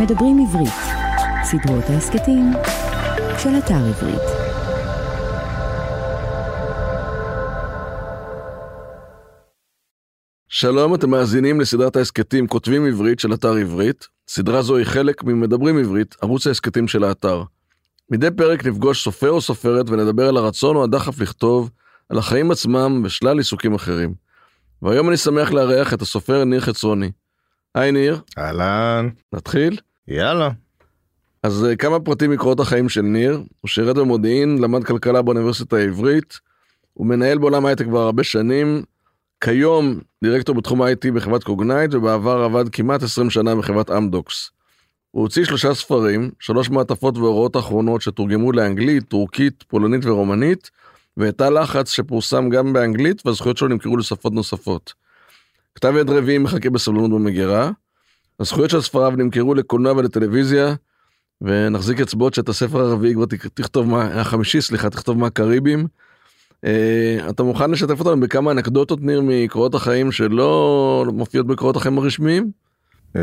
מדברים עברית, סדרות ההסכתים של אתר עברית. שלום, אתם מאזינים לסדרת ההסכתים כותבים עברית של אתר עברית. סדרה זו היא חלק ממדברים עברית, ערוץ ההסכתים של האתר. מדי פרק נפגוש סופר או סופרת ונדבר על הרצון או הדחף לכתוב, על החיים עצמם ושלל עיסוקים אחרים. והיום אני שמח לארח את הסופר ניר חצרוני. היי ניר, אהלן, נתחיל? יאללה. אז אה, כמה פרטים מקורות החיים של ניר, הוא שירת במודיעין, למד כלכלה באוניברסיטה העברית, הוא מנהל בעולם ההייטק כבר הרבה שנים, כיום דירקטור בתחום ה-IT בחברת קוגנייט ובעבר עבד כמעט 20 שנה בחברת אמדוקס. הוא הוציא שלושה ספרים, שלוש מעטפות והוראות אחרונות שתורגמו לאנגלית, טורקית, פולנית ורומנית, והייתה לחץ שפורסם גם באנגלית והזכויות שלו נמכרו לשפות נוספות. כתב יד רביעי מחכה בסבלנות במגירה. הזכויות של ספריו נמכרו לקולנוע ולטלוויזיה, ונחזיק אצבעות שאת הספר הרביעי כבר תכתוב מה, החמישי סליחה, תכתוב מהקריבים. Uh, אתה מוכן לשתף אותנו בכמה אנקדוטות ניר מקורות החיים שלא מופיעות בקורות החיים הרשמיים? Uh,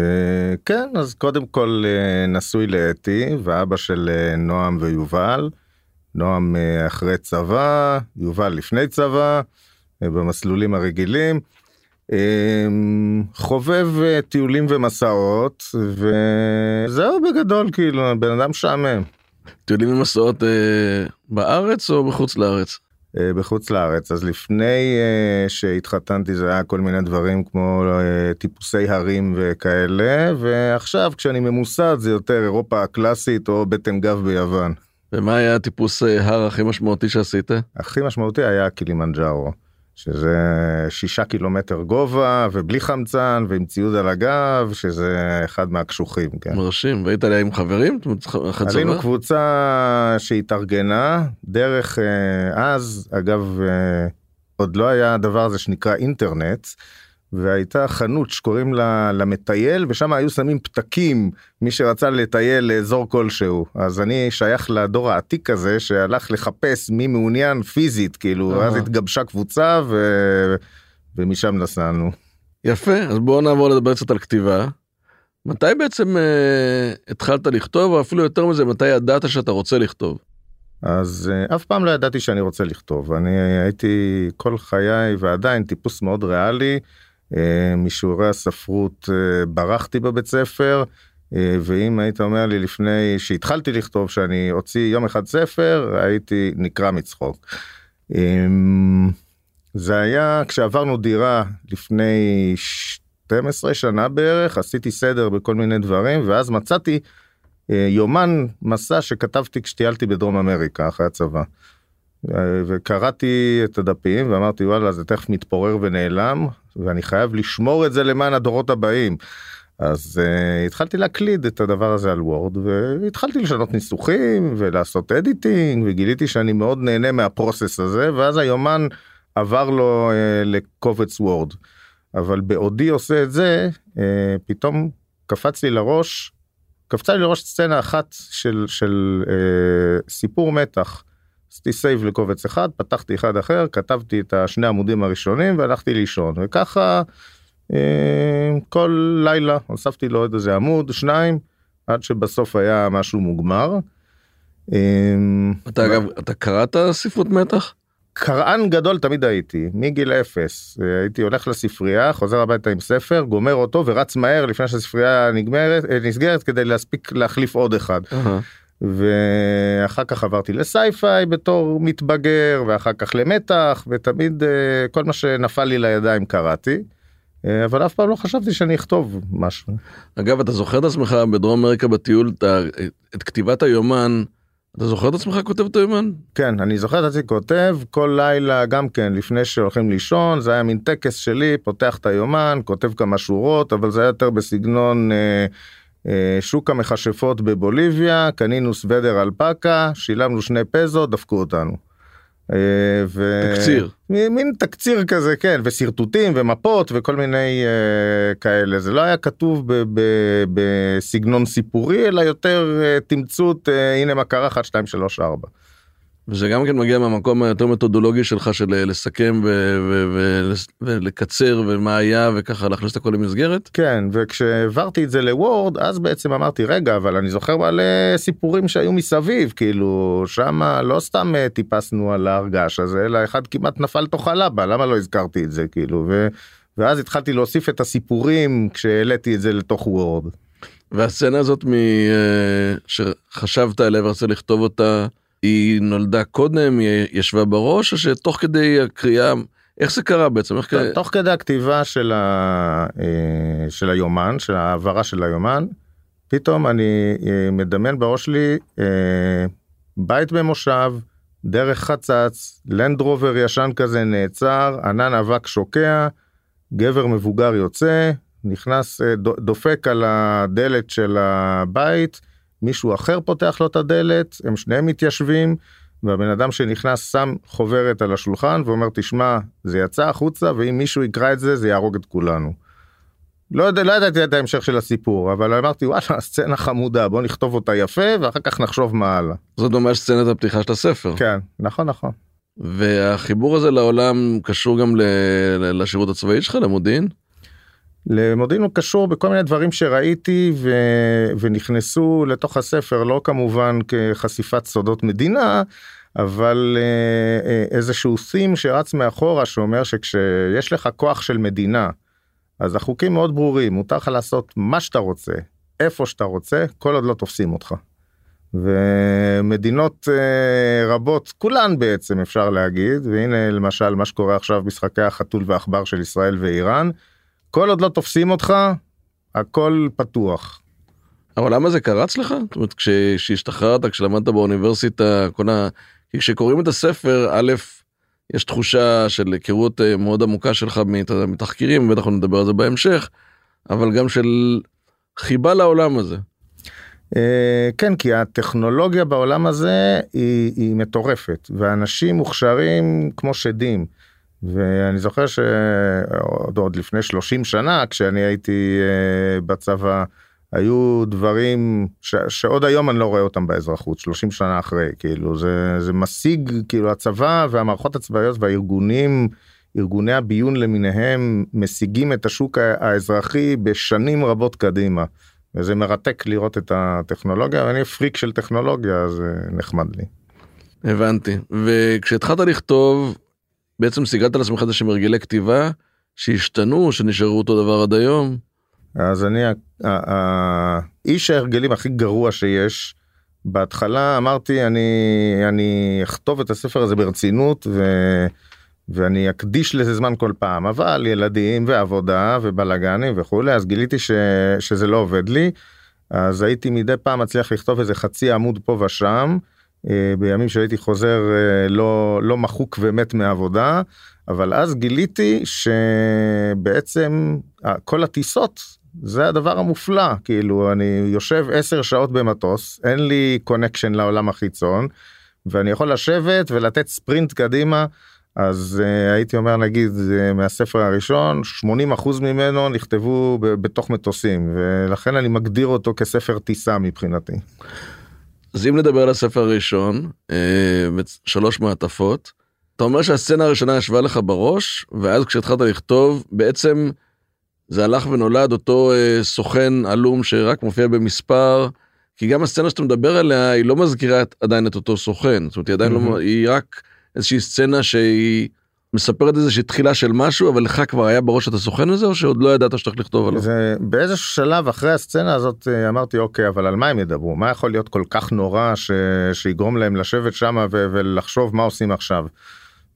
כן, אז קודם כל uh, נשוי לאתי ואבא של uh, נועם ויובל. נועם uh, אחרי צבא, יובל לפני צבא, uh, במסלולים הרגילים. Uh, חובב uh, טיולים ומסעות, וזהו בגדול, כאילו, בן אדם משעמם. טיולים ומסעות uh, בארץ או בחוץ לארץ? אה, בחוץ לארץ אז לפני uh, שהתחתנתי זה היה כל מיני דברים כמו uh, טיפוסי הרים וכאלה ועכשיו כשאני ממוסד זה יותר אירופה הקלאסית או בטן גב ביוון. ומה היה הטיפוס הר הכי משמעותי שעשית? הכי משמעותי היה קילימנג'ארו. שזה שישה קילומטר גובה ובלי חמצן ועם ציוד על הגב שזה אחד מהקשוחים. כן. מרשים והיית עליה עם חברים? עלינו קבוצה שהתארגנה דרך אז אגב עוד לא היה הדבר הזה שנקרא אינטרנט. והייתה חנות שקוראים לה למטייל ושם היו שמים פתקים מי שרצה לטייל לאזור כלשהו אז אני שייך לדור העתיק הזה שהלך לחפש מי מעוניין פיזית כאילו אז התגבשה קבוצה ו... ומשם נסענו. יפה אז בואו נעבור לדבר קצת על כתיבה. מתי בעצם אה, התחלת לכתוב או אפילו יותר מזה מתי ידעת שאתה רוצה לכתוב. אז uh, אף פעם לא ידעתי שאני רוצה לכתוב אני הייתי כל חיי ועדיין טיפוס מאוד ריאלי אה, משיעורי הספרות אה, ברחתי בבית ספר אה, ואם היית אומר לי לפני שהתחלתי לכתוב שאני אוציא יום אחד ספר הייתי נקרע מצחוק. זה היה כשעברנו דירה לפני 12 שנה בערך עשיתי סדר בכל מיני דברים ואז מצאתי יומן מסע שכתבתי כשטיילתי בדרום אמריקה אחרי הצבא. וקראתי את הדפים ואמרתי וואלה זה תכף מתפורר ונעלם ואני חייב לשמור את זה למען הדורות הבאים. אז אה, התחלתי להקליד את הדבר הזה על Word והתחלתי לשנות ניסוחים ולעשות editing וגיליתי שאני מאוד נהנה מה process הזה ואז היומן עבר לו אה, לקובץ Word. אבל בעודי עושה את זה אה, פתאום קפץ לי לראש קפצה לי לראש סצנה אחת של של אה, סיפור מתח. עשיתי save לקובץ אחד פתחתי אחד אחר כתבתי את השני עמודים הראשונים והלכתי לישון וככה אה, כל לילה הוספתי לו עוד איזה עמוד שניים עד שבסוף היה משהו מוגמר. אה, אתה אגב אתה קראת ספרות מתח? קראן גדול תמיד הייתי מגיל אפס הייתי הולך לספרייה חוזר הביתה עם ספר גומר אותו ורץ מהר לפני שהספרייה נגמרת אה, נסגרת כדי להספיק להחליף עוד אחד. Uh-huh. ואחר כך עברתי לסייפיי בתור מתבגר ואחר כך למתח ותמיד אה, כל מה שנפל לי לידיים קראתי. אה, אבל אף פעם לא חשבתי שאני אכתוב משהו. אגב אתה זוכר את עצמך בדרום אמריקה בטיול את, את כתיבת היומן אתה זוכר את עצמך כותב את היומן? כן אני זוכר את עצמי כותב כל לילה גם כן לפני שהולכים לישון זה היה מין טקס שלי פותח את היומן כותב כמה שורות אבל זה היה יותר בסגנון. אה, אה, שוק המכשפות בבוליביה, קנינו סוודר אלפקה, שילמנו שני פזו, דפקו אותנו. אה, ו... תקציר. מין תקציר כזה, כן, ושרטוטים ומפות וכל מיני uh, כאלה. זה לא היה כתוב בסגנון סיפורי, אלא יותר uh, תמצות, uh, הנה מה קרה, 1, 2, 3, 4. וזה גם כן מגיע מהמקום היותר מתודולוגי שלך של אה, לסכם ולקצר ומה היה וככה להכניס את הכל למסגרת. כן וכשהעברתי את זה לוורד אז בעצם אמרתי רגע אבל אני זוכר מלא סיפורים שהיו מסביב כאילו שמה לא סתם אה, טיפסנו על ההרגש הזה אלא אחד כמעט נפל תוך הלבה למה לא הזכרתי את זה כאילו ו... ואז התחלתי להוסיף את הסיפורים כשהעליתי את זה לתוך וורד. והסצנה הזאת מ... אה, שחשבת עליה ורצית לכתוב אותה היא נולדה קודם היא ישבה בראש או שתוך כדי הקריאה איך זה קרה בעצם איך? תוך כדי הכתיבה של, ה... אה, של היומן של העברה של היומן פתאום אני אה, מדמיין בראש שלי בית במושב דרך חצץ לנדרובר ישן כזה נעצר ענן אבק שוקע גבר מבוגר יוצא נכנס דופק על הדלת של הבית מישהו אחר פותח לו את הדלת, הם שניהם מתיישבים, והבן אדם שנכנס שם חוברת על השולחן ואומר תשמע זה יצא החוצה ואם מישהו יקרא את זה זה יהרוג את כולנו. לא, יודע, לא ידעתי את ההמשך של הסיפור אבל אמרתי וואלה סצנה חמודה בוא נכתוב אותה יפה ואחר כך נחשוב מה הלאה. זאת ממש סצנת הפתיחה של הספר. כן נכון נכון. והחיבור הזה לעולם קשור גם לשירות הצבאי שלך למודיעין? למודיעין הוא קשור בכל מיני דברים שראיתי ו... ונכנסו לתוך הספר לא כמובן כחשיפת סודות מדינה אבל אה, אה, איזשהו סים שרץ מאחורה שאומר שכשיש לך כוח של מדינה אז החוקים מאוד ברורים מותר לך לעשות מה שאתה רוצה איפה שאתה רוצה כל עוד לא תופסים אותך. ומדינות uh, רבות כולן בעצם אפשר להגיד והנה למשל מה שקורה עכשיו משחקי החתול ועכבר של ישראל ואיראן כל עוד לא תופסים אותך, הכל פתוח. אבל למה זה קרץ לך? זאת אומרת, כשהשתחררת, כשלמדת באוניברסיטה, כל ה... כשקוראים את הספר, א', יש תחושה של היכרות אה, מאוד עמוקה שלך מתחקירים, בטח נדבר על זה בהמשך, אבל גם של חיבה לעולם הזה. אה, כן, כי הטכנולוגיה בעולם הזה היא, היא מטורפת, ואנשים מוכשרים כמו שדים. ואני זוכר שעוד לפני 30 שנה כשאני הייתי uh, בצבא היו דברים ש, שעוד היום אני לא רואה אותם באזרחות 30 שנה אחרי כאילו זה זה משיג כאילו הצבא והמערכות הצבאיות והארגונים ארגוני הביון למיניהם משיגים את השוק האזרחי בשנים רבות קדימה. וזה מרתק לראות את הטכנולוגיה ואני פריק של טכנולוגיה זה נחמד לי. הבנתי וכשהתחלת לכתוב בעצם סיגלת לעצמך איזה שהם הרגלי כתיבה שהשתנו שנשארו אותו דבר עד היום. אז אני האיש ההרגלים הכי גרוע שיש. בהתחלה אמרתי אני אני אכתוב את הספר הזה ברצינות ו... ואני אקדיש לזה זמן כל פעם אבל ילדים ועבודה ובלאגנים וכולי אז גיליתי ש... שזה לא עובד לי. אז הייתי מדי פעם מצליח לכתוב איזה חצי עמוד פה ושם בימים שהייתי חוזר אה, לא לא מחוק ומת מעבודה אבל אז גיליתי שבעצם כל הטיסות זה הדבר המופלא כאילו אני יושב 10 שעות במטוס אין לי קונקשן לעולם החיצון ואני יכול לשבת ולתת ספרינט קדימה אז uh, הייתי אומר נגיד uh, מהספר הראשון 80% ממנו נכתבו בתוך מטוסים ולכן אני מגדיר אותו כספר טיסה מבחינתי. אז אם נדבר על הספר הראשון, אה, שלוש מעטפות, אתה אומר שהסצנה הראשונה ישבה לך בראש, ואז כשהתחלת לכתוב, בעצם זה הלך ונולד אותו אה, סוכן עלום שרק מופיע במספר, כי גם הסצנה שאתה מדבר עליה, היא לא מזכירה עדיין את אותו סוכן, זאת אומרת, היא עדיין mm-hmm. לא, היא רק איזושהי סצנה שהיא מספרת איזושהי תחילה של משהו אבל לך כבר היה בראש את הסוכן הזה או שעוד לא ידעת שצריך לכתוב עליו? זה באיזשהו שלב אחרי הסצנה הזאת אה, אמרתי אוקיי אבל על מה הם ידברו מה יכול להיות כל כך נורא ש... שיגרום להם לשבת שם ו... ולחשוב מה עושים עכשיו.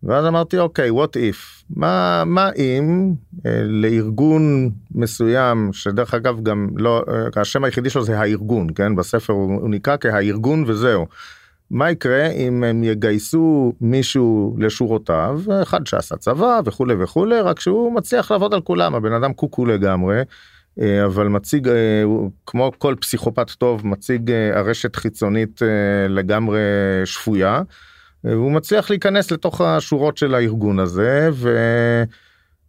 ואז אמרתי אוקיי what if מה מה אם אה, לארגון מסוים שדרך אגב גם לא אה, השם היחידי שלו זה הארגון כן בספר הוא, הוא נקרא כהארגון וזהו. מה יקרה אם הם יגייסו מישהו לשורותיו אחד שעשה צבא וכולי וכולי רק שהוא מצליח לעבוד על כולם הבן אדם קוקו לגמרי. אה, אבל מציג אה, כמו כל פסיכופת טוב מציג אה, הרשת חיצונית לגמרי שפויה. והוא מצליח להיכנס לתוך השורות של הארגון הזה ו...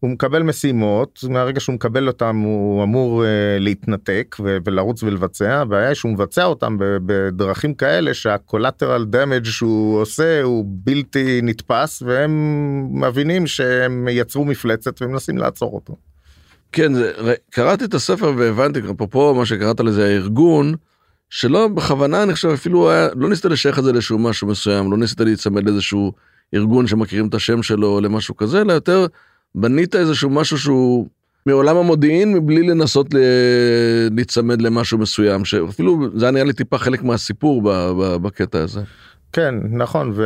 הוא מקבל משימות מהרגע שהוא מקבל אותם הוא אמור uh, להתנתק ו- ולרוץ ולבצע הבעיה היא שהוא מבצע אותם בדרכים כאלה שהקולטרל דמג' שהוא עושה הוא בלתי נתפס והם מבינים שהם יצרו מפלצת ומנסים לעצור אותו. כן זה, קראתי את הספר והבנתי אפרופו מה שקראת לזה הארגון שלא בכוונה אני חושב אפילו היה לא ניסית לשייך את זה לאיזשהו משהו מסוים לא ניסית להיצמד לאיזשהו ארגון שמכירים את השם שלו או למשהו כזה אלא יותר. בנית איזשהו משהו שהוא מעולם המודיעין מבלי לנסות להיצמד למשהו מסוים שאפילו זה היה נראה לי טיפה חלק מהסיפור בקטע הזה. כן נכון ו...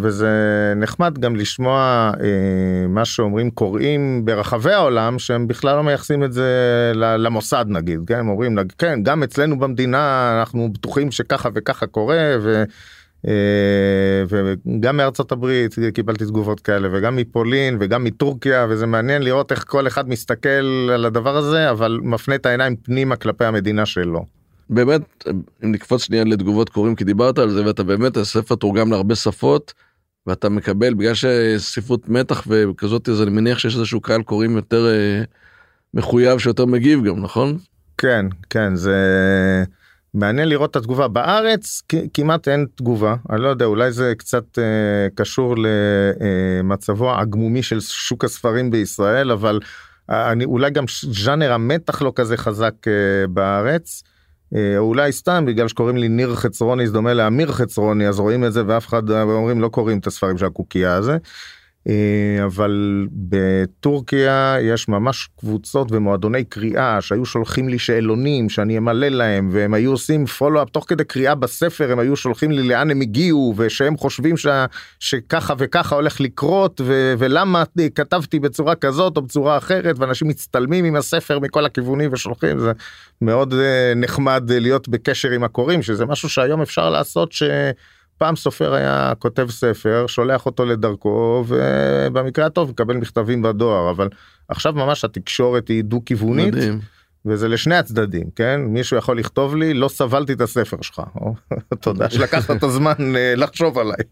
וזה נחמד גם לשמוע אה, מה שאומרים קוראים ברחבי העולם שהם בכלל לא מייחסים את זה למוסד נגיד כן אומרים כן גם אצלנו במדינה אנחנו בטוחים שככה וככה קורה. ו... אה, וגם מארצות הברית קיבלתי תגובות כאלה וגם מפולין וגם מטורקיה וזה מעניין לראות איך כל אחד מסתכל על הדבר הזה אבל מפנה את העיניים פנימה כלפי המדינה שלו. באמת אם נקפוץ שנייה לתגובות קוראים כי דיברת על זה ואתה באמת הספר תורגם להרבה שפות ואתה מקבל בגלל שספרות מתח וכזאת אז אני מניח שיש איזשהו קהל קוראים יותר אה, מחויב שיותר מגיב גם נכון? כן כן זה. מעניין לראות את התגובה בארץ כמעט אין תגובה אני לא יודע אולי זה קצת אה, קשור למצבו אה, הגמומי של שוק הספרים בישראל אבל אה, אני אולי גם ז'אנר המתח לא כזה חזק אה, בארץ. אה, אולי סתם בגלל שקוראים לי ניר חצרוני זה דומה לאמיר חצרוני אז רואים את זה ואף אחד אה, אומרים לא קוראים את הספרים של הקוקייה הזה. אה, אבל בטורקיה יש ממש קבוצות ומועדוני קריאה שהיו שולחים לי שאלונים שאני אמלא להם והם היו עושים פולו-אפ תוך כדי קריאה בספר הם היו שולחים לי לאן הם הגיעו ושהם חושבים ש... שככה וככה הולך לקרות ו... ולמה כתבתי בצורה כזאת או בצורה אחרת ואנשים מצטלמים עם הספר מכל הכיוונים ושולחים. זה מאוד אה, נחמד להיות בקשר עם הקוראים שזה משהו שהיום אפשר לעשות ש... פעם סופר היה כותב ספר שולח אותו לדרכו ובמקרה הטוב מקבל מכתבים בדואר אבל עכשיו ממש התקשורת היא דו כיוונית. מדהים. וזה לשני הצדדים כן מישהו יכול לכתוב לי לא סבלתי את הספר שלך תודה שלקחת את הזמן אה, לחשוב עליי.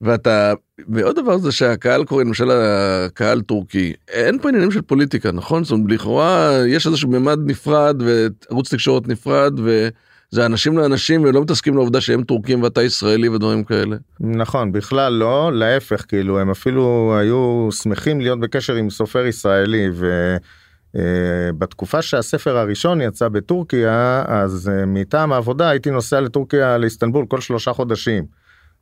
ואתה ועוד דבר זה שהקהל קורא למשל הקהל טורקי אין פה עניינים של פוליטיקה נכון זאת אומרת לכאורה יש איזשהו ממד נפרד וערוץ תקשורת נפרד. ו... זה אנשים לאנשים ולא מתעסקים לעובדה שהם טורקים ואתה ישראלי ודברים כאלה. נכון בכלל לא להפך כאילו הם אפילו היו שמחים להיות בקשר עם סופר ישראלי ובתקופה uh, שהספר הראשון יצא בטורקיה אז uh, מטעם העבודה הייתי נוסע לטורקיה לאיסטנבול כל שלושה חודשים.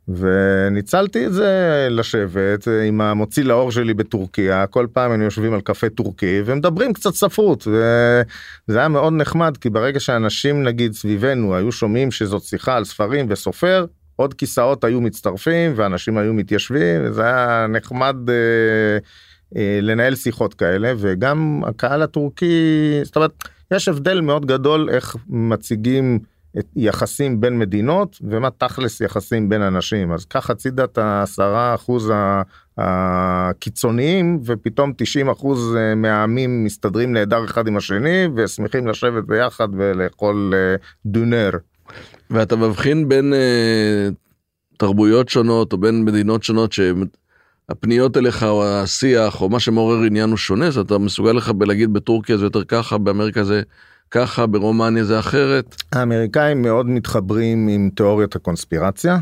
וניצלתי את זה לשבת עם המוציא לאור שלי בטורקיה כל פעם הם יושבים על קפה טורקי ומדברים קצת ספרות וזה היה מאוד נחמד כי ברגע שאנשים נגיד סביבנו היו שומעים שזאת שיחה על ספרים וסופר עוד כיסאות היו מצטרפים ואנשים היו מתיישבים וזה היה נחמד אה, אה, לנהל שיחות כאלה וגם הקהל הטורקי זאת אומרת יש הבדל מאוד גדול איך מציגים. יחסים בין מדינות ומה תכלס יחסים בין אנשים אז קח הצידה את העשרה אחוז הקיצוניים ופתאום 90 אחוז אה, מהעמים מסתדרים נהדר אחד עם השני ושמחים לשבת ביחד ולאכול אה, דונר. ואתה מבחין בין uh, תרבויות שונות או בין מדינות שונות שהפניות אליך או השיח או מה שמעורר עניין הוא שונה אז אתה מסוגל לך בלהגיד בטורקיה זה יותר ככה באמריקה זה ככה, ברומניה זה אחרת. האמריקאים מאוד מתחברים עם תיאוריות הקונספירציה.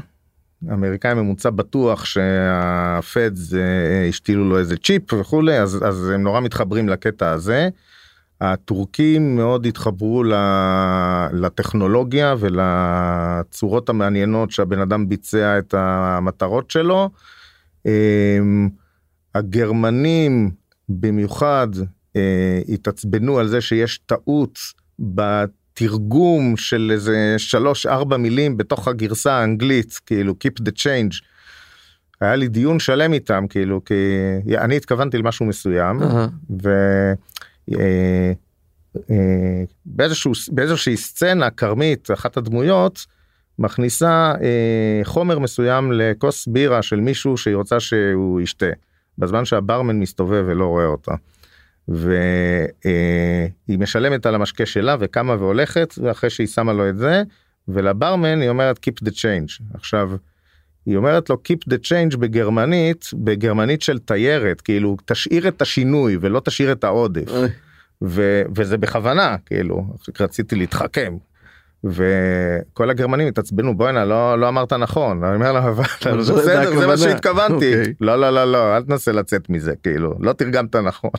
האמריקאים ממוצע בטוח שהפדס אה, השתילו לו איזה צ'יפ וכולי אז אז הם נורא מתחברים לקטע הזה. הטורקים מאוד התחברו לטכנולוגיה ולצורות המעניינות שהבן אדם ביצע את המטרות שלו. אמ, הגרמנים במיוחד התעצבנו על זה שיש טעות בתרגום של איזה שלוש ארבע מילים בתוך הגרסה האנגלית כאילו keep the change. היה לי דיון שלם איתם כאילו כי אני התכוונתי למשהו מסוים uh-huh. ובאיזשהו אה, באיזושהי סצנה כרמית אחת הדמויות מכניסה אה, חומר מסוים לכוס בירה של מישהו שהיא רוצה שהוא ישתה בזמן שהברמן מסתובב ולא רואה אותה. והיא משלמת על המשקה שלה וקמה והולכת ואחרי שהיא שמה לו את זה ולברמן היא אומרת keep the change עכשיו היא אומרת לו keep the change בגרמנית, בגרמנית של תיירת, כאילו תשאיר את השינוי ולא תשאיר את העודף. ו, וזה בכוונה, כאילו, רציתי להתחכם. וכל הגרמנים התעצבנו בואנה לא לא אמרת נכון אני אומר להם אבל בסדר זה הכוונה." מה שהתכוונתי אוקיי. לא לא לא לא אל תנסה לצאת מזה כאילו לא תרגמת נכון.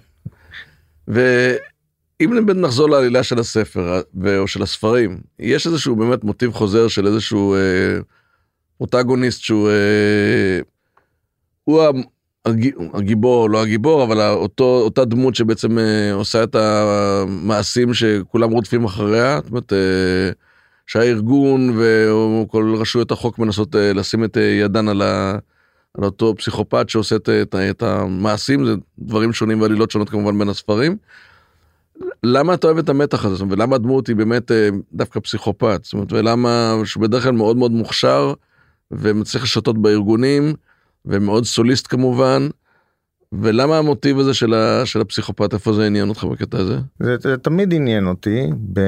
ואם נחזור לעלילה של הספר ו- או של הספרים יש איזשהו באמת מוטיב חוזר של איזשהו אה, פרוטגוניסט שהוא אה, הוא הג- הגיבור לא הגיבור אבל אותו אותה דמות שבעצם אה, עושה את המעשים שכולם רודפים אחריה זאת אומרת אה, שהארגון וכל רשויות החוק מנסות אה, לשים את אה, ידן על, ה, על אותו פסיכופת שעושה את, את, את המעשים זה דברים שונים ועלילות שונות כמובן בין הספרים. למה אתה אוהב את המתח הזה ולמה הדמות היא באמת אה, דווקא פסיכופת זאת אומרת ולמה שהוא בדרך כלל מאוד מאוד מוכשר ומצליח לשתות בארגונים ומאוד סוליסט כמובן. ולמה המוטיב הזה של, ה, של הפסיכופת איפה זה עניין אותך בקטע הזה? זה, זה תמיד עניין אותי ב,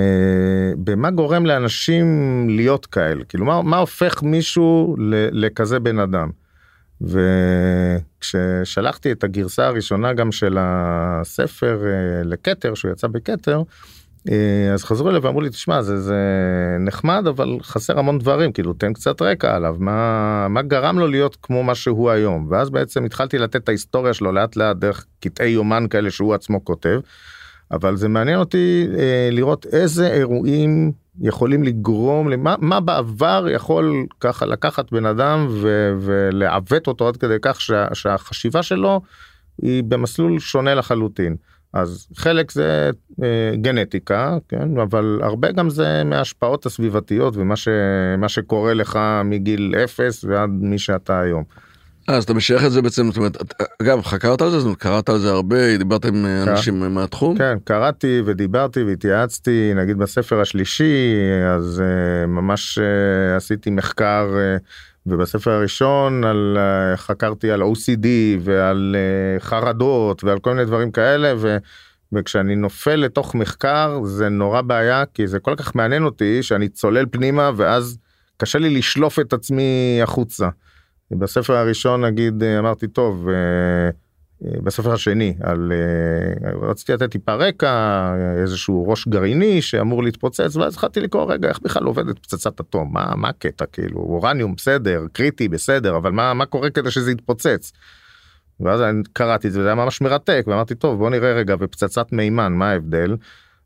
במה גורם לאנשים להיות כאלה כאילו מה, מה הופך מישהו ל, לכזה בן אדם. וכששלחתי את הגרסה הראשונה גם של הספר אה, לכתר שהוא יצא בכתר אה, אז חזרו אליי ואמרו לי תשמע זה זה נחמד אבל חסר המון דברים כאילו תן קצת רקע עליו מה מה גרם לו להיות כמו מה שהוא היום ואז בעצם התחלתי לתת את ההיסטוריה שלו לאט לאט דרך קטעי יומן כאלה שהוא עצמו כותב. אבל זה מעניין אותי אה, לראות איזה אירועים יכולים לגרום למה מה בעבר יכול ככה לקחת בן אדם ו, ולעוות אותו עד כדי כך שה, שהחשיבה שלו היא במסלול שונה לחלוטין. אז חלק זה אה, גנטיקה כן אבל הרבה גם זה מההשפעות הסביבתיות ומה ש, שקורה לך מגיל אפס ועד מי שאתה היום. אה, אז אתה משייך את זה בעצם זאת אומרת אגב חקרת על זה זאת אומרת קראת על זה הרבה דיברת עם כן. אנשים מהתחום. כן קראתי ודיברתי והתייעצתי נגיד בספר השלישי אז uh, ממש uh, עשיתי מחקר uh, ובספר הראשון על uh, חקרתי על OCD ועל uh, חרדות ועל כל מיני דברים כאלה ו, וכשאני נופל לתוך מחקר זה נורא בעיה כי זה כל כך מעניין אותי שאני צולל פנימה ואז קשה לי לשלוף את עצמי החוצה. בספר הראשון נגיד אה, אמרתי טוב. Uh, אה, בספר השני על אה, רציתי לתת טיפה רקע אה, איזשהו ראש גרעיני שאמור להתפוצץ ואז התחלתי לקרוא רגע איך בכלל עובדת פצצת אטום מה מה הקטע כאילו אורניום בסדר קריטי בסדר אבל מה מה קורה כדי שזה יתפוצץ. ואז אני קראתי את זה זה היה ממש מרתק ואמרתי טוב בוא נראה רגע בפצצת מימן מה ההבדל.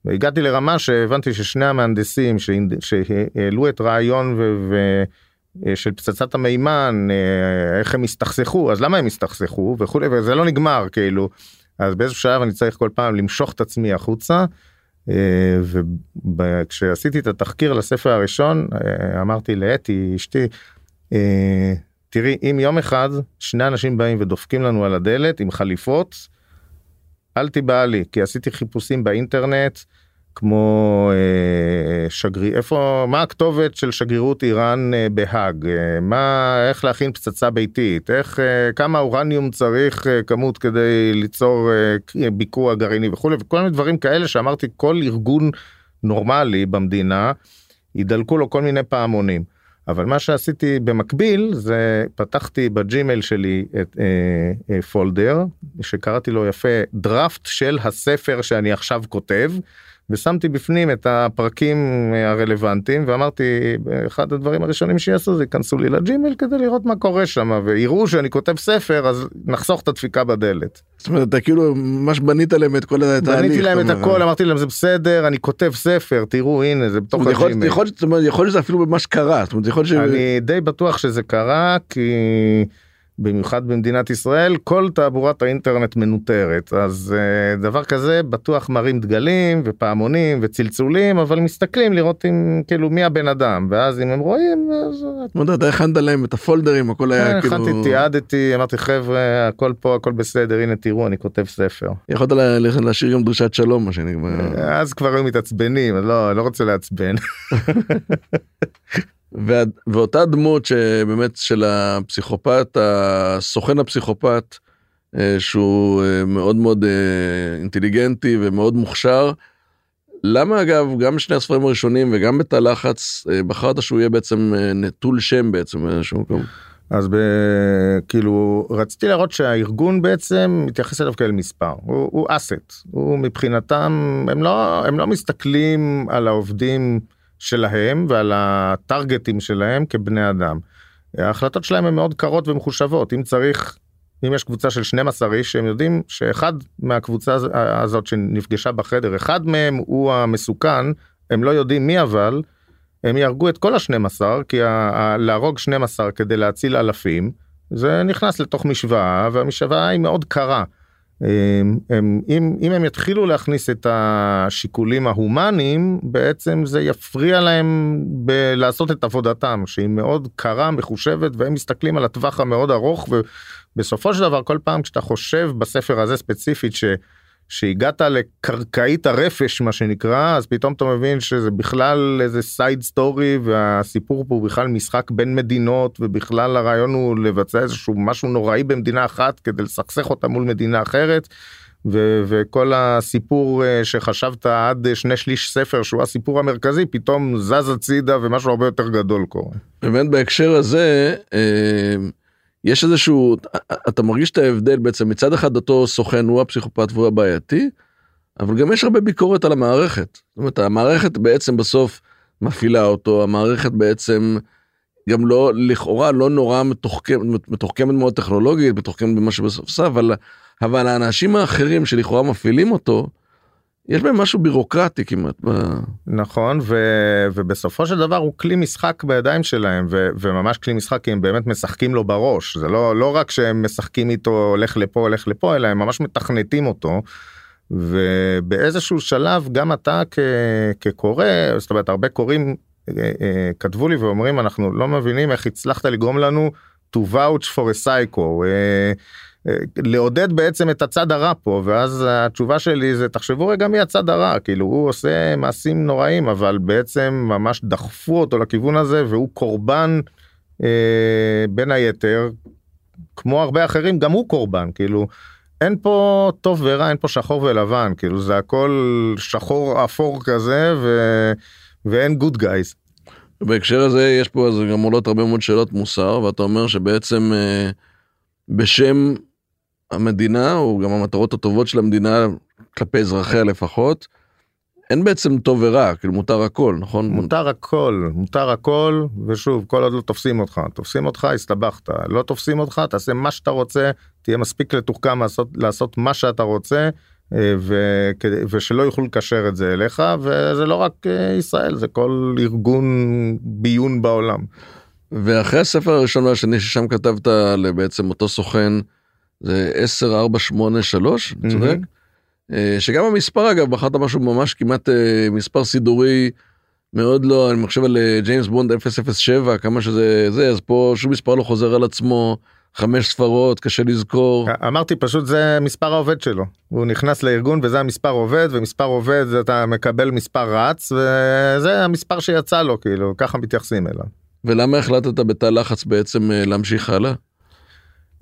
והגעתי לרמה שהבנתי ששני המהנדסים שהעלו את רעיון ו... ו... אה, של פצצת המימן אה, איך הם הסתכסכו אז למה הם הסתכסכו וכולי וזה לא נגמר כאילו אז באיזשהו שלב אני צריך כל פעם למשוך את עצמי החוצה. אה, וכשעשיתי את התחקיר לספר הראשון אמרתי לאתי אשתי תראי אם יום אחד שני אנשים באים ודופקים לנו על הדלת עם חליפות אל תיבהלי כי עשיתי חיפושים באינטרנט כמו אה, שגריר איפה מה הכתובת של שגרירות איראן אה, בהאג? אה, מה איך להכין פצצה ביתית? איך אה, כמה אורניום צריך אה, כמות כדי ליצור אה, ביקוע גרעיני וכולי וכל מיני דברים כאלה שאמרתי כל ארגון נורמלי במדינה ידלקו לו כל מיני פעמונים. אבל מה שעשיתי במקביל זה פתחתי ב Gmail שלי את אה, אה, folder שקראתי לו יפה דראפט של הספר שאני עכשיו כותב ושמתי בפנים את הפרקים אה, הרלוונטיים ואמרתי אחד הדברים הראשונים שיעשו זה ייכנסו לי ל Gmail כדי לראות מה קורה שם ויראו שאני כותב ספר אז נחסוך את הדפיקה בדלת. זאת אומרת אתה כאילו ממש בנית להם את כל התהליך. בניתי להם את. הכל אמרתי להם זה בסדר אני כותב ספר תראו הנה זה בתוך אומרת, יכול- להיות- שזה אפילו ממש קרה. אני די בטוח שזה קרה כי במיוחד במדינת ישראל כל תעבורת האינטרנט מנוטרת אז uh, דבר כזה בטוח מרים דגלים ופעמונים וצלצולים אבל מסתכלים לראות אם כאילו מי הבן אדם ואז אם הם רואים אז אומרת, אתה הכנת להם את הפולדרים הכל היה אה, כאילו. הכנתי תיעדתי אמרתי חבר'ה הכל פה הכל בסדר הנה תראו אני כותב ספר יכולת לה- להשאיר גם דרישת שלום מה שנקרא. אז כבר היו מתעצבנים לא לא רוצה לעצבן ואותה דמות שבאמת של הפסיכופת הסוכן הפסיכופת אה, שהוא אה, מאוד מאוד אה, אינטליגנטי ומאוד מוכשר. למה אגב גם שני הספרים הראשונים וגם בתא לחץ בחרת שהוא יהיה בעצם נטול שם בעצם באיזשהו מקום. אז ב... כאילו רציתי להראות שהארגון בעצם מתייחס אליו כאל מספר הוא, הוא אסט הוא מבחינתם הם לא הם לא מסתכלים על העובדים שלהם ועל הטרגטים שלהם כבני אדם. ההחלטות שלהם הן מאוד קרות ומחושבות אם צריך אם יש קבוצה של 12 איש שהם יודעים שאחד מהקבוצה הזאת שנפגשה בחדר אחד מהם הוא המסוכן הם לא יודעים מי אבל הם יהרגו את כל ה-12 כי להרוג 12 כדי להציל אלפים זה נכנס לתוך משוואה והמשוואה היא מאוד קרה. הם, הם, אם, אם הם יתחילו להכניס את השיקולים ההומניים בעצם זה יפריע להם ב- לעשות את עבודתם שהיא מאוד קרה מחושבת והם מסתכלים על הטווח המאוד ארוך ובסופו של דבר כל פעם כשאתה חושב בספר הזה ספציפית ש... שהגעת לקרקעית הרפש מה שנקרא אז פתאום אתה מבין שזה בכלל איזה side story והסיפור פה הוא בכלל משחק בין מדינות ובכלל הרעיון הוא לבצע איזשהו משהו נוראי במדינה אחת כדי לסכסך אותה מול מדינה אחרת. ו- וכל הסיפור אה, שחשבת עד שני שליש ספר שהוא הסיפור המרכזי פתאום זז הצידה ומשהו הרבה יותר גדול קורה. באמת בהקשר הזה אה, יש איזשהו אתה מרגיש את ההבדל בעצם מצד אחד אותו סוכן הוא הפסיכופת והוא הבעייתי אבל גם יש הרבה ביקורת על המערכת. זאת אומרת המערכת בעצם בסוף מפעילה אותו המערכת בעצם גם לא לכאורה לא נורא מתוחכמת מתוחכמת מאוד טכנולוגית מתוחכמת במה שבסוף עושה אבל אבל האנשים האחרים שלכאורה מפעילים אותו. יש בהם משהו בירוקרטי כמעט. נכון ו... ובסופו של דבר הוא כלי משחק בידיים שלהם ו... וממש כלי משחק כי הם באמת משחקים לו בראש זה לא לא רק שהם משחקים איתו הולך לפה הולך לפה אלא הם ממש מתכנתים אותו. ובאיזשהו שלב גם אתה כ... כקורא זאת אומרת הרבה קוראים אה, אה, כתבו לי ואומרים אנחנו לא מבינים איך הצלחת לגרום לנו to vouch for a psycho. לעודד בעצם את הצד הרע פה ואז התשובה שלי זה תחשבו רגע מי הצד הרע כאילו הוא עושה מעשים נוראים אבל בעצם ממש דחפו אותו לכיוון הזה והוא קורבן אה, בין היתר כמו הרבה אחרים גם הוא קורבן כאילו אין פה טוב ורע אין פה שחור ולבן כאילו זה הכל שחור אפור כזה ו... ואין גוד גייז. בהקשר הזה יש פה אז גם עולות הרבה מאוד שאלות מוסר ואתה אומר שבעצם אה, בשם המדינה, או גם המטרות הטובות של המדינה כלפי אזרחיה לפחות, אין בעצם טוב ורע, כאילו מותר הכל, נכון? מותר הכל, מותר הכל, ושוב, כל עוד לא תופסים אותך, תופסים אותך, הסתבכת, לא תופסים אותך, תעשה מה שאתה רוצה, תהיה מספיק לתוחכם לעשות, לעשות מה שאתה רוצה, אה, ו... ושלא יוכלו לקשר את זה אליך, וזה לא רק אה, ישראל, זה כל ארגון ביון בעולם. ואחרי הספר הראשון והשני ששם כתבת לבעצם אותו סוכן, זה 10483, אני צודק? אה, שגם המספר אגב, בחרת משהו ממש כמעט אה, מספר סידורי מאוד לא, אני מחשב על אה, ג'יימס בונד 007, כמה שזה זה, אז פה שום מספר לא חוזר על עצמו. חמש ספרות קשה לזכור אמרתי פשוט זה מספר העובד שלו הוא נכנס לארגון וזה המספר עובד ומספר עובד אתה מקבל מספר רץ וזה המספר שיצא לו כאילו ככה מתייחסים אליו. ולמה החלטת בתא לחץ בעצם להמשיך הלאה?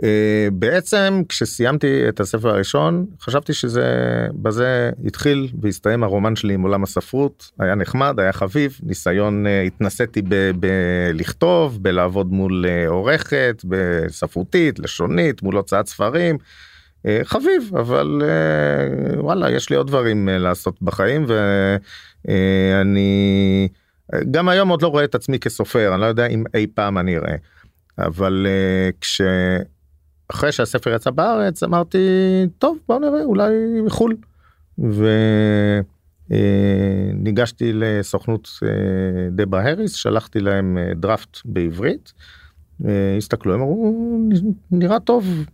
אה, בעצם כשסיימתי את הספר הראשון חשבתי שזה בזה התחיל והסתיים הרומן שלי עם עולם הספרות היה נחמד היה חביב ניסיון אה, התנסיתי בלכתוב בלעבוד מול אה, עורכת בספרותית לשונית מול הוצאת ספרים. חביב אבל וואלה יש לי עוד דברים לעשות בחיים ואני גם היום עוד לא רואה את עצמי כסופר אני לא יודע אם אי פעם אני אראה. אבל כש... אחרי שהספר יצא בארץ אמרתי טוב בוא נראה אולי מחול. וניגשתי אה, לסוכנות אה, דברה הריס שלחתי להם אה, דראפט בעברית. הסתכלו הם אמרו נראה טוב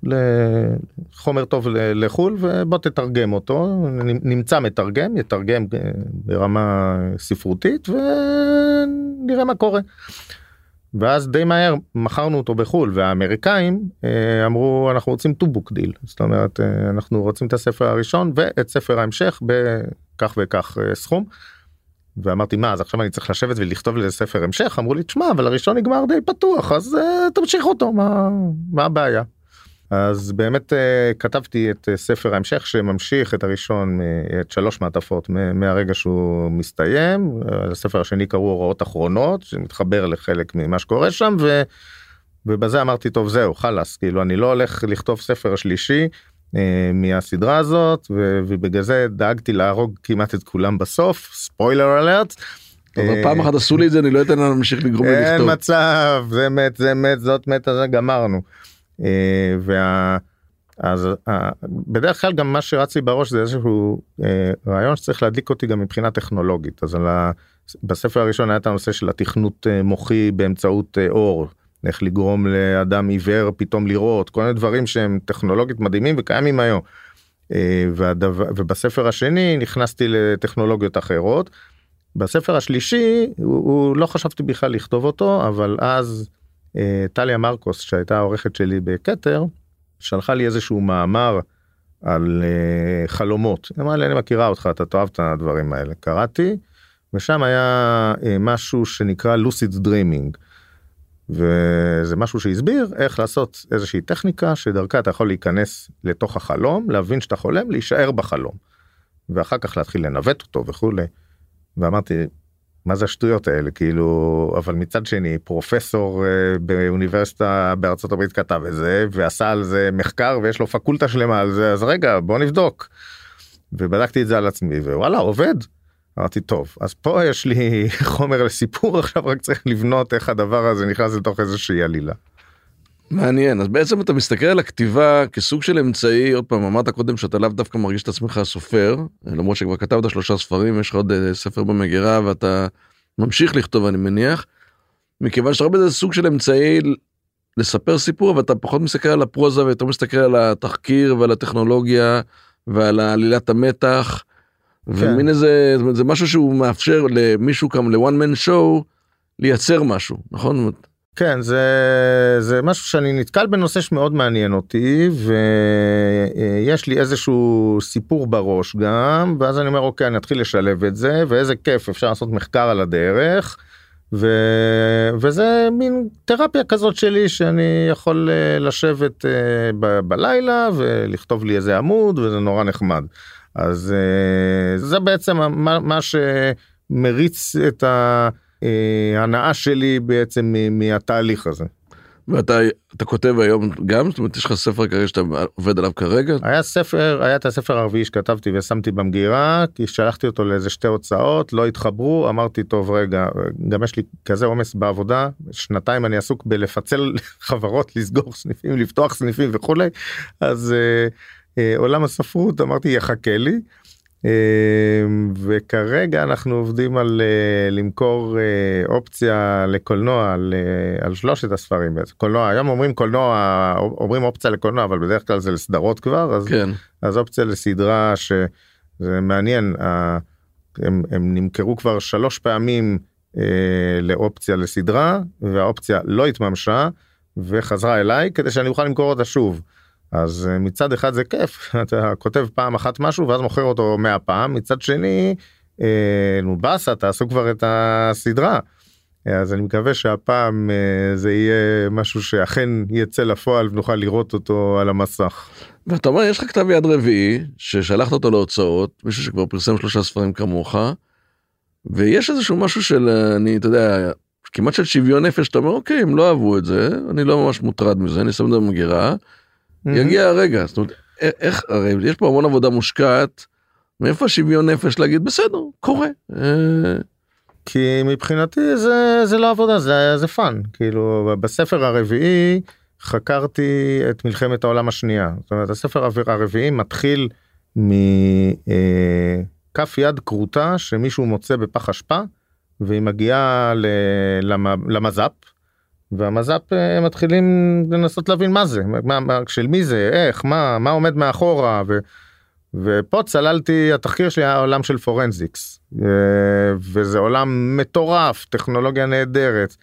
חומר טוב לחול ובוא תתרגם אותו נמצא מתרגם יתרגם ברמה ספרותית ונראה מה קורה. ואז די מהר מכרנו אותו בחול והאמריקאים אה, אמרו אנחנו רוצים to book deal זאת אומרת אה, אנחנו רוצים את הספר הראשון ואת ספר ההמשך בכך וכך אה, סכום. ואמרתי מה אז עכשיו אני צריך לשבת ולכתוב לזה ספר המשך אמרו לי תשמע אבל הראשון נגמר די פתוח אז תמשיך אותו מה מה הבעיה. אז באמת uh, כתבתי את uh, ספר ההמשך שממשיך את הראשון את שלוש מעטפות מהרגע שהוא מסתיים הספר השני קראו הוראות אחרונות שמתחבר לחלק ממה שקורה שם ו, ובזה אמרתי טוב זהו חלאס כאילו אני לא הולך לכתוב ספר שלישי אה, מהסדרה הזאת ו- ובגלל זה דאגתי להרוג כמעט את כולם בסוף ספוילר אלרט. אבל פעם אחת עשו לי את זה אני לא אתן להם להמשיך לגרום לי אין לכתוב. מצב זה מת זה מת זאת מתה זה גמרנו. אה, וה... אז אה, בדרך כלל גם מה שרץ לי בראש זה איזשהו אה, רעיון שצריך להדליק אותי גם מבחינה טכנולוגית אז על ה... בספר הראשון היה את הנושא של התכנות מוחי באמצעות אור איך לגרום לאדם עיוור פתאום לראות כל מיני דברים שהם טכנולוגית מדהימים וקיימים היום. והדבר, ובספר השני נכנסתי לטכנולוגיות אחרות. בספר השלישי הוא, הוא לא חשבתי בכלל לכתוב אותו אבל אז טליה מרקוס שהייתה העורכת שלי בכתר שלחה לי איזשהו מאמר על אה, חלומות. היא אמרה לי אני מכירה אותך אתה תאהב את הדברים האלה קראתי ושם היה אה, משהו שנקרא לוסיד דרימינג. וזה משהו שהסביר איך לעשות איזושהי טכניקה שדרכה אתה יכול להיכנס לתוך החלום להבין שאתה חולם להישאר בחלום. ואחר כך להתחיל לנווט אותו וכולי. ואמרתי מה זה השטויות האלה כאילו אבל מצד שני פרופסור uh, באוניברסיטה בארצות הברית כתב את זה ועשה על זה מחקר ויש לו פקולטה שלמה על זה אז רגע בוא נבדוק. ובדקתי את זה על עצמי ווואלה עובד. אמרתי טוב אז פה יש לי חומר לסיפור עכשיו רק צריך לבנות איך הדבר הזה נכנס לתוך איזושהי עלילה. מעניין אז בעצם אתה מסתכל על הכתיבה כסוג של אמצעי עוד פעם אמרת קודם שאתה לאו דווקא מרגיש את עצמך סופר למרות שכבר כתבת שלושה ספרים יש לך עוד אה, ספר במגירה ואתה ממשיך לכתוב אני מניח. מכיוון שאתה רואה בזה סוג של אמצעי לספר סיפור אבל אתה פחות מסתכל על הפרוזה ויותר מסתכל על התחקיר ועל הטכנולוגיה ועל עלילת המתח. ומין איזה זה משהו שהוא מאפשר למישהו כמו לוואן מן שואו לייצר משהו נכון כן זה זה משהו שאני נתקל בנושא שמאוד מעניין אותי ויש לי איזשהו סיפור בראש גם ואז אני אומר אוקיי אני אתחיל לשלב את זה ואיזה כיף אפשר לעשות מחקר על הדרך. ו... וזה מין תרפיה כזאת שלי שאני יכול אה, לשבת אה, ב- בלילה ולכתוב לי איזה עמוד וזה נורא נחמד. אז אה, זה בעצם מה, מה שמריץ את ההנאה שלי בעצם מהתהליך הזה. ואתה אתה כותב היום גם זאת אומרת יש לך ספר כרגע שאתה עובד עליו כרגע היה ספר היה את הספר הרביעי שכתבתי ושמתי במגירה כי שלחתי אותו לאיזה שתי הוצאות לא התחברו אמרתי טוב רגע גם יש לי כזה עומס בעבודה שנתיים אני עסוק בלפצל חברות לסגור סניפים לפתוח סניפים וכולי אז אה, אה, עולם הספרות אמרתי יחכה לי. אה, וכרגע אנחנו עובדים על אה, למכור אה, אופציה לקולנוע על, אה, על שלושת הספרים בעצם. קולנוע היום אומרים קולנוע אומרים אופציה לקולנוע אבל בדרך כלל זה לסדרות כבר אז כן אז אופציה לסדרה שזה מעניין הם, הם נמכרו כבר שלוש פעמים לאופציה לסדרה והאופציה לא התממשה וחזרה אליי כדי שאני אוכל למכור אותה שוב. אז אה, מצד אחד זה כיף אתה כותב פעם אחת משהו ואז מוכר אותו 100 פעם מצד שני אה, נו באסה תעשו כבר את הסדרה. אז אני מקווה שהפעם אה, זה יהיה משהו שאכן יצא לפועל ונוכל לראות אותו על המסך. ואתה אומר יש לך כתב יד רביעי ששלחת אותו להוצאות מישהו שכבר פרסם שלושה ספרים כמוך. ויש איזשהו משהו של אני אתה יודע כמעט של שוויון נפש אתה אומר אוקיי הם לא אהבו את זה אני לא ממש מוטרד מזה אני שם את זה במגירה. יגיע הרגע זאת אומרת א- איך הרי יש פה המון עבודה מושקעת. מאיפה השוויון נפש להגיד בסדר קורה. אה, כי מבחינתי זה זה לא עבודה זה זה fun כאילו בספר הרביעי חקרתי את מלחמת העולם השנייה זאת אומרת הספר הרב- הרביעי מתחיל מכף יד כרותה שמישהו מוצא בפח אשפה והיא מגיעה למז"פ והמז"פ אה, מתחילים לנסות להבין מה זה מה, מה, של מי זה איך מה מה עומד מאחורה. ו... ופה צללתי התחקיר שלי היה עולם של פורנזיקס אה, וזה עולם מטורף טכנולוגיה נהדרת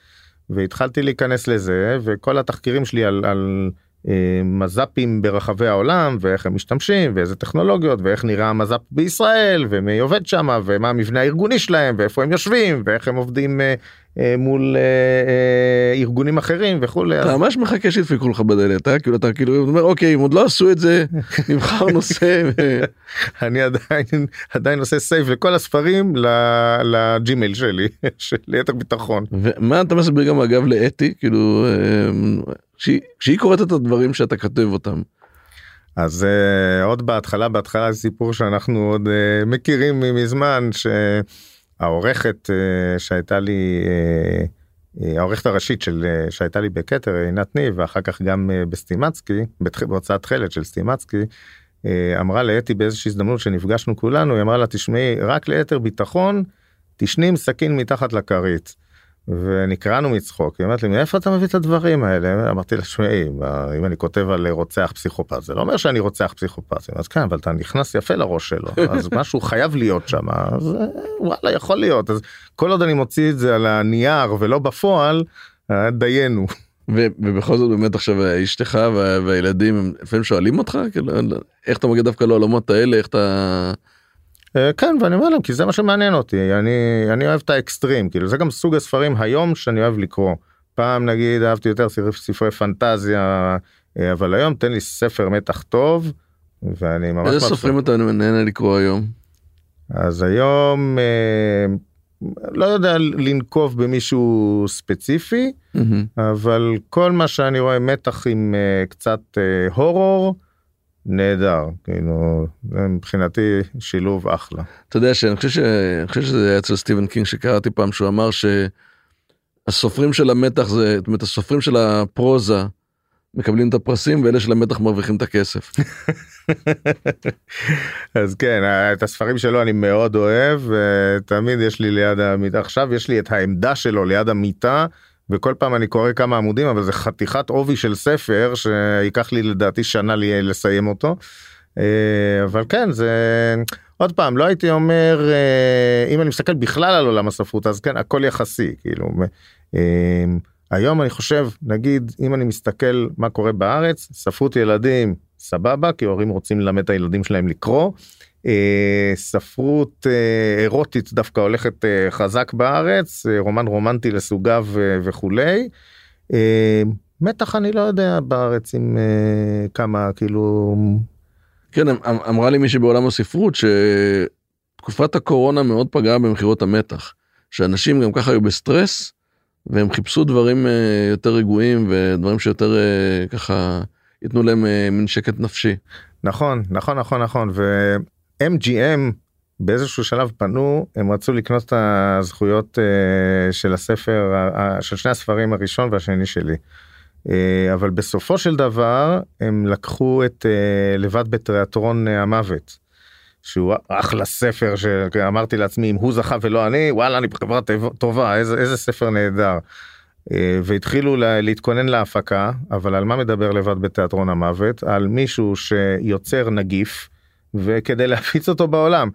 והתחלתי להיכנס לזה וכל התחקירים שלי על, על אה, מז"פים ברחבי העולם ואיך הם משתמשים ואיזה טכנולוגיות ואיך נראה המז"פ בישראל ומי עובד שם ומה המבנה הארגוני שלהם ואיפה הם יושבים ואיך הם עובדים מול אה, אה, ארגונים אחרים וכולי. אתה ממש מחכה שידפקו לך בדלת, אה? כאילו אתה כאילו אומר אוקיי אם עוד לא עשו את זה נבחר נושא. אני עדיין עדיין עושה סייב לכל הספרים ל Gmail שלי של ליתר ביטחון. ומה אתה מסביר גם אגב לאתי כאילו אה, שהיא- כשהיא קוראת את הדברים שאתה כותב אותם. אז אה, עוד בהתחלה בהתחלה סיפור שאנחנו עוד אה, מכירים מזמן שהעורכת אה, שהייתה לי אה, אה, העורכת הראשית של שהייתה לי בכתר עינת ניב ואחר כך גם בסטימצקי בהוצאת תכלת של סטימצקי אמרה לאתי באיזושהי הזדמנות שנפגשנו כולנו היא אמרה לה תשמעי רק ליתר ביטחון תשני עם סכין מתחת לכרית. ונקרענו מצחוק, היא אומרת לי מאיפה אתה מביא את הדברים האלה? אמרתי לה שמעי אם אני כותב על רוצח פסיכופת זה לא אומר שאני רוצח פסיכופת, אז כן אבל אתה נכנס יפה לראש שלו אז משהו חייב להיות שם אז אה, וואלה יכול להיות אז כל עוד אני מוציא את זה על הנייר ולא בפועל אה, דיינו. ובכל זאת באמת עכשיו אשתך וה- והילדים לפעמים שואלים אותך כאילו איך אתה מגיע דווקא לעולמות האלה איך אתה אה, כן ואני אומר להם כי זה מה שמעניין אותי אני אני אוהב את האקסטרים כאילו זה גם סוג הספרים היום שאני אוהב לקרוא פעם נגיד אהבתי יותר ספרי, ספרי פנטזיה אה, אבל היום תן לי ספר מתח טוב ואני ממש איזה. סופרים אתה נהנה לקרוא היום. אז היום אה, לא יודע לנקוב במישהו ספציפי מהמם. אבל כל מה שאני רואה מתח עם אה, קצת אה, הורור נהדר כאילו מבחינתי שילוב אחלה. אתה יודע שאני חושב ש- אני חושב שזה היה אצל סטיבן קינג שקראתי פעם שהוא אמר שהסופרים של המתח זה זאת אומרת הסופרים של הפרוזה מקבלים את הפרסים ואלה של המתח מרוויחים את הכסף. אז כן את הספרים שלו אני מאוד אוהב ותמיד יש לי ליד המיטה עכשיו יש לי את העמדה שלו ליד המיטה וכל פעם אני קורא כמה עמודים אבל זה חתיכת עובי של ספר שייקח לי לדעתי שנה לי לסיים אותו. אה, אבל כן זה עוד פעם לא הייתי אומר אה, אם אני מסתכל בכלל על עולם הספרות אז כן הכל יחסי כאילו אה, היום אני חושב נגיד אם אני מסתכל מה קורה בארץ ספרות ילדים סבבה כי הורים רוצים ללמד את הילדים שלהם לקרוא. אה, ספרות אה, אירוטית דווקא הולכת אה, חזק בארץ רומן רומנטי לסוגיו וכולי. מתח אני לא יודע בארץ עם כמה כאילו כן אמ- אמ- אמרה לי מישהי בעולם הספרות שתקופת הקורונה מאוד פגעה במכירות המתח שאנשים גם ככה היו בסטרס והם חיפשו דברים יותר רגועים ודברים שיותר ככה ייתנו להם מין שקט נפשי. נכון נכון נכון נכון ו-MGM באיזשהו שלב פנו הם רצו לקנות את הזכויות אה, של הספר ה- של שני הספרים הראשון והשני שלי. אה, אבל בסופו של דבר הם לקחו את אה, לבד בתיאטרון אה, המוות. שהוא אחלה ספר שאמרתי לעצמי אם הוא זכה ולא אני וואלה אני בחברה טוב- טובה איזה איזה ספר נהדר. והתחילו לה- להתכונן להפקה אבל על מה מדבר לבד בתיאטרון המוות על מישהו שיוצר נגיף וכדי להפיץ אותו בעולם.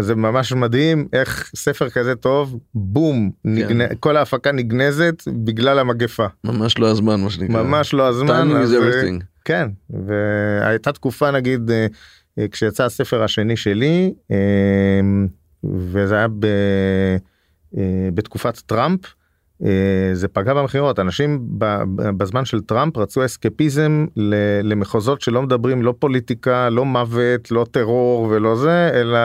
זה ממש מדהים איך ספר כזה טוב בום נגנ... כל ההפקה נגנזת בגלל המגפה ממש לא הזמן מה שנקרא. ממש לא הזמן אז, אה. כן והייתה תקופה נגיד אה, אה, כשיצא הספר השני שלי וזה היה ב, בתקופת טראמפ זה פגע במכירות אנשים בזמן של טראמפ רצו אסקפיזם למחוזות שלא מדברים לא פוליטיקה לא מוות לא טרור ולא זה אלא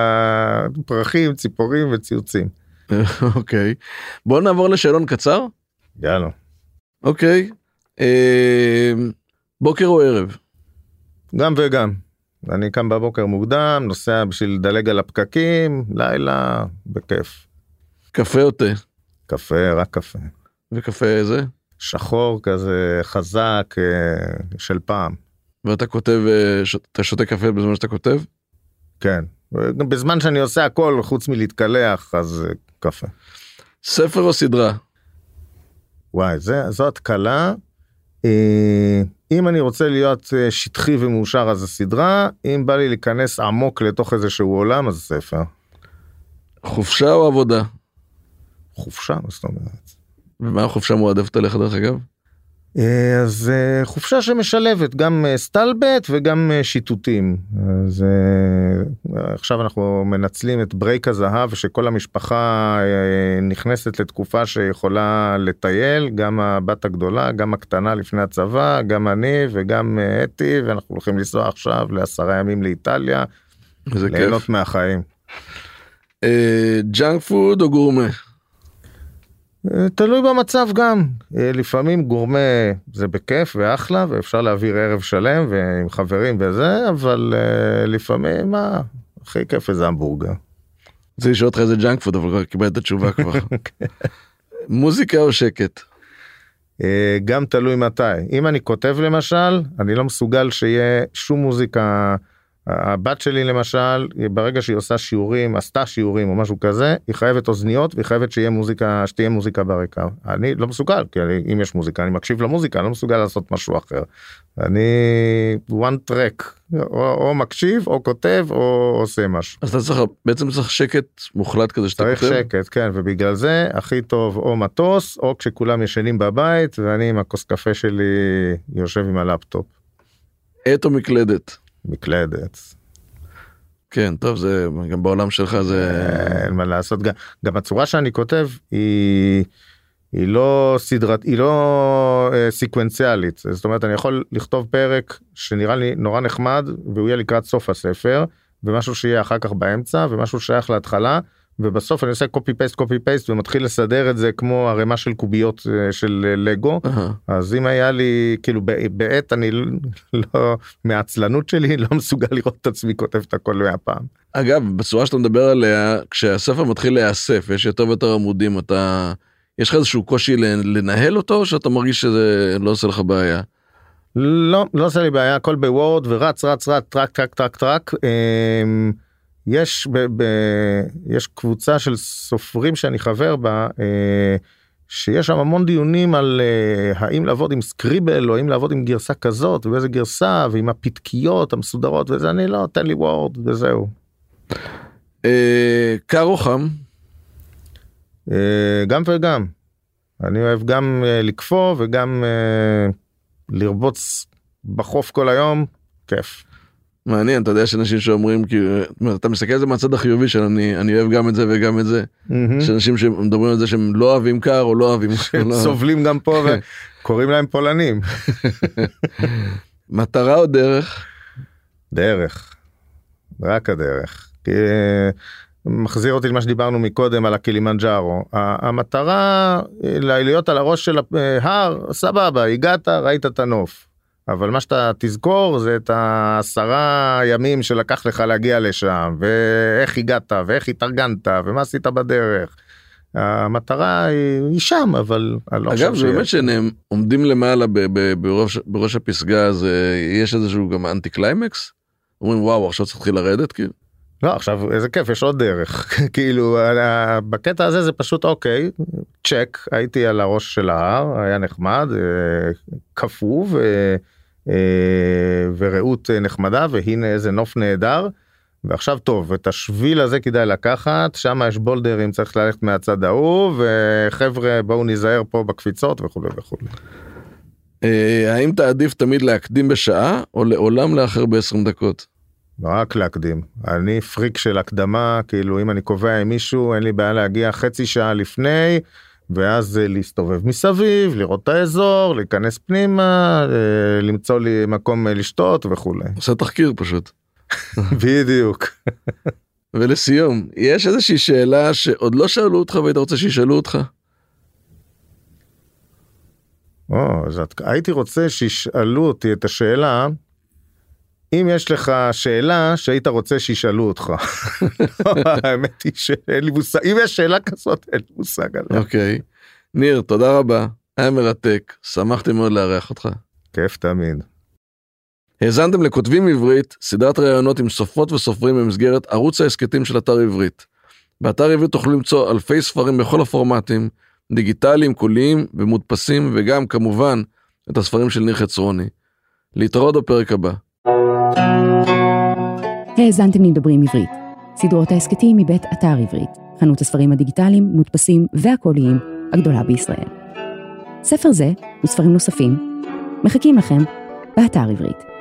פרחים ציפורים וציוצים. אוקיי. בוא נעבור לשאלון קצר. יאללה. אוקיי. אה, בוקר או ערב? גם וגם. אני קם בבוקר מוקדם נוסע בשביל לדלג על הפקקים לילה בכיף. קפה או תה? קפה רק קפה. וקפה איזה? שחור כזה חזק אה, של פעם. ואתה כותב, אה, אתה שותה קפה בזמן שאתה כותב? כן. בזמן שאני עושה הכל חוץ מלהתקלח אז אה, קפה. ספר או סדרה? וואי זה זו התקלה. אם אני רוצה להיות שטחי ומאושר אז הסדרה אם בא לי להיכנס עמוק לתוך איזשהו עולם אז ספר. חופשה או עבודה? חופשה מה זאת אומרת. ומה החופשה מועדפת עליך דרך אגב? אה, אז אה, חופשה שמשלבת גם אה, סטלבט וגם שיטוטים. אז עכשיו אנחנו מנצלים את break הזהב שכל המשפחה נכנסת לתקופה שיכולה לטייל, גם הבת הגדולה, גם הקטנה לפני הצבא, גם אני וגם אתי, ואנחנו הולכים לנסוע עכשיו לעשרה ימים לאיטליה, ליהנות מהחיים. junk food או גורמה? אה, תלוי במצב גם, אה, לפעמים גורמה זה בכיף ואחלה ואפשר להעביר ערב שלם ועם חברים וזה, אבל אה, לפעמים מה, הכי כיף איזה המבורגר. רוצה לשאול אותך איזה junk food אבל קיבלת את התשובה כבר. מוזיקה או שקט? גם תלוי מתי. אם אני כותב למשל, אני לא מסוגל שיהיה שום מוזיקה. הבת שלי למשל ברגע שהיא עושה שיעורים עשתה שיעורים או משהו כזה היא חייבת אוזניות והיא חייבת שיהיה מוזיקה שתהיה מוזיקה ברקע אני לא מסוגל כי אני, אם יש מוזיקה אני מקשיב למוזיקה אני לא מסוגל לעשות משהו אחר. אני one track או, או מקשיב או כותב או עושה משהו. אז אתה צריך בעצם צריך שקט מוחלט כזה שאתה צריך כותב? שקט כן ובגלל זה הכי טוב או מטוס או כשכולם ישנים בבית ואני עם הכוס קפה שלי יושב עם הלפטופ. עט או מקלדת? מקלדת. כן טוב זה גם בעולם שלך זה אין מה לעשות גם גם הצורה שאני כותב היא היא לא סדרת היא לא אה, סקוונציאלית זאת אומרת אני יכול לכתוב פרק שנראה לי נורא נחמד והוא יהיה לקראת סוף הספר ומשהו שיהיה אחר כך באמצע ומשהו שייך להתחלה ובסוף אני עושה קופי פייסט קופי פייסט ומתחיל לסדר את זה כמו ערימה של קוביות אה, של אה, לגו uh-huh. אז אם היה לי כאילו בעת אני לא מעצלנות שלי לא מסוגל לראות את עצמי כותב את הכל מהפעם. אגב בצורה שאתה מדבר עליה כשהספר מתחיל להיאסף יש יותר ויותר עמודים אתה יש לך איזשהו קושי לנהל אותו או שאתה מרגיש שזה לא עושה לך בעיה. לא לא עושה לי בעיה הכל בוורד ורץ רץ רץ טרק טרק טרק טרק. אה, יש, ב, ב, יש קבוצה של סופרים שאני חבר בה, אה, שיש שם המון דיונים על אה, האם לעבוד עם סקריבל או האם לעבוד עם גרסה כזאת ובאיזה גרסה ועם הפתקיות המסודרות וזה אני לא תן לי וורד וזהו. אה, קר או חם? גם וגם. אני אוהב גם לקפוא וגם לרבוץ בחוף כל היום כיף. מעניין אתה יודע יש אנשים שאומרים כאילו אתה מסתכל על זה מהצד החיובי של אני אני אוהב גם את זה וגם את זה. יש אנשים שמדברים על זה שהם לא אוהבים קר או לא אוהבים סובלים גם פה וקוראים להם פולנים. מטרה או דרך? דרך. רק הדרך. כי מחזיר אותי למה שדיברנו מקודם על הקילימנג'ארו המטרה להיות על הראש של ההר סבבה הגעת ראית את הנוף. אבל מה שאתה תזכור זה את העשרה ימים שלקח לך להגיע לשם ואיך הגעת ואיך התארגנת ומה עשית בדרך. המטרה היא, שם אבל לא אגב זה באמת שהם עומדים למעלה ב, ב, בראש, בראש הפסגה זה יש איזשהו גם anti climax. אומרים וואו עכשיו צריך לרדת כאילו. לא עכשיו איזה כיף יש עוד דרך כאילו בקטע הזה זה פשוט אוקיי צ'ק הייתי על הראש של ההר היה נחמד אה, קפוא. אה, ורעות אה, נחמדה והנה איזה נוף נהדר. ועכשיו טוב את השביל הזה כדאי לקחת שם יש בולדרים צריך ללכת מהצד ההוא וחבר'ה בואו ניזהר פה בקפיצות וכולי וכולי. אה, האם תעדיף תמיד להקדים בשעה או לעולם לאחר ב-20 דקות? רק להקדים אני פריק של הקדמה כאילו אם אני קובע עם מישהו אין לי בעיה להגיע חצי שעה לפני ואז להסתובב מסביב, לראות את האזור, להיכנס פנימה, אה, למצוא לי מקום אה, לשתות וכולי. עושה תחקיר פשוט. בדיוק. ולסיום, יש איזושהי שאלה שעוד לא שאלו אותך והיית רוצה שישאלו אותך? או, אז הייתי רוצה שישאלו אותי את השאלה אם יש לך שאלה שהיית רוצה שישאלו אותך. האמת היא שאין לי מושג, אם יש שאלה כזאת אין לי מושג עליה. אוקיי. ניר, תודה רבה, היה מרתק, שמחתי מאוד לארח אותך. כיף תמיד. האזנתם לכותבים עברית, סדרת ראיונות עם סופרות וסופרים במסגרת ערוץ ההסכתים של אתר עברית. באתר עברית תוכלו למצוא אלפי ספרים בכל הפורמטים, דיגיטליים, קוליים ומודפסים, וגם כמובן את הספרים של ניר חצרוני. להתראות בפרק הבא. האזנתם לדברים עברית, סדרות ההסכתים מבית אתר עברית, חנות הספרים הדיגיטליים, מודפסים והקוליים הגדולה בישראל. ספר זה וספרים נוספים מחכים לכם באתר עברית.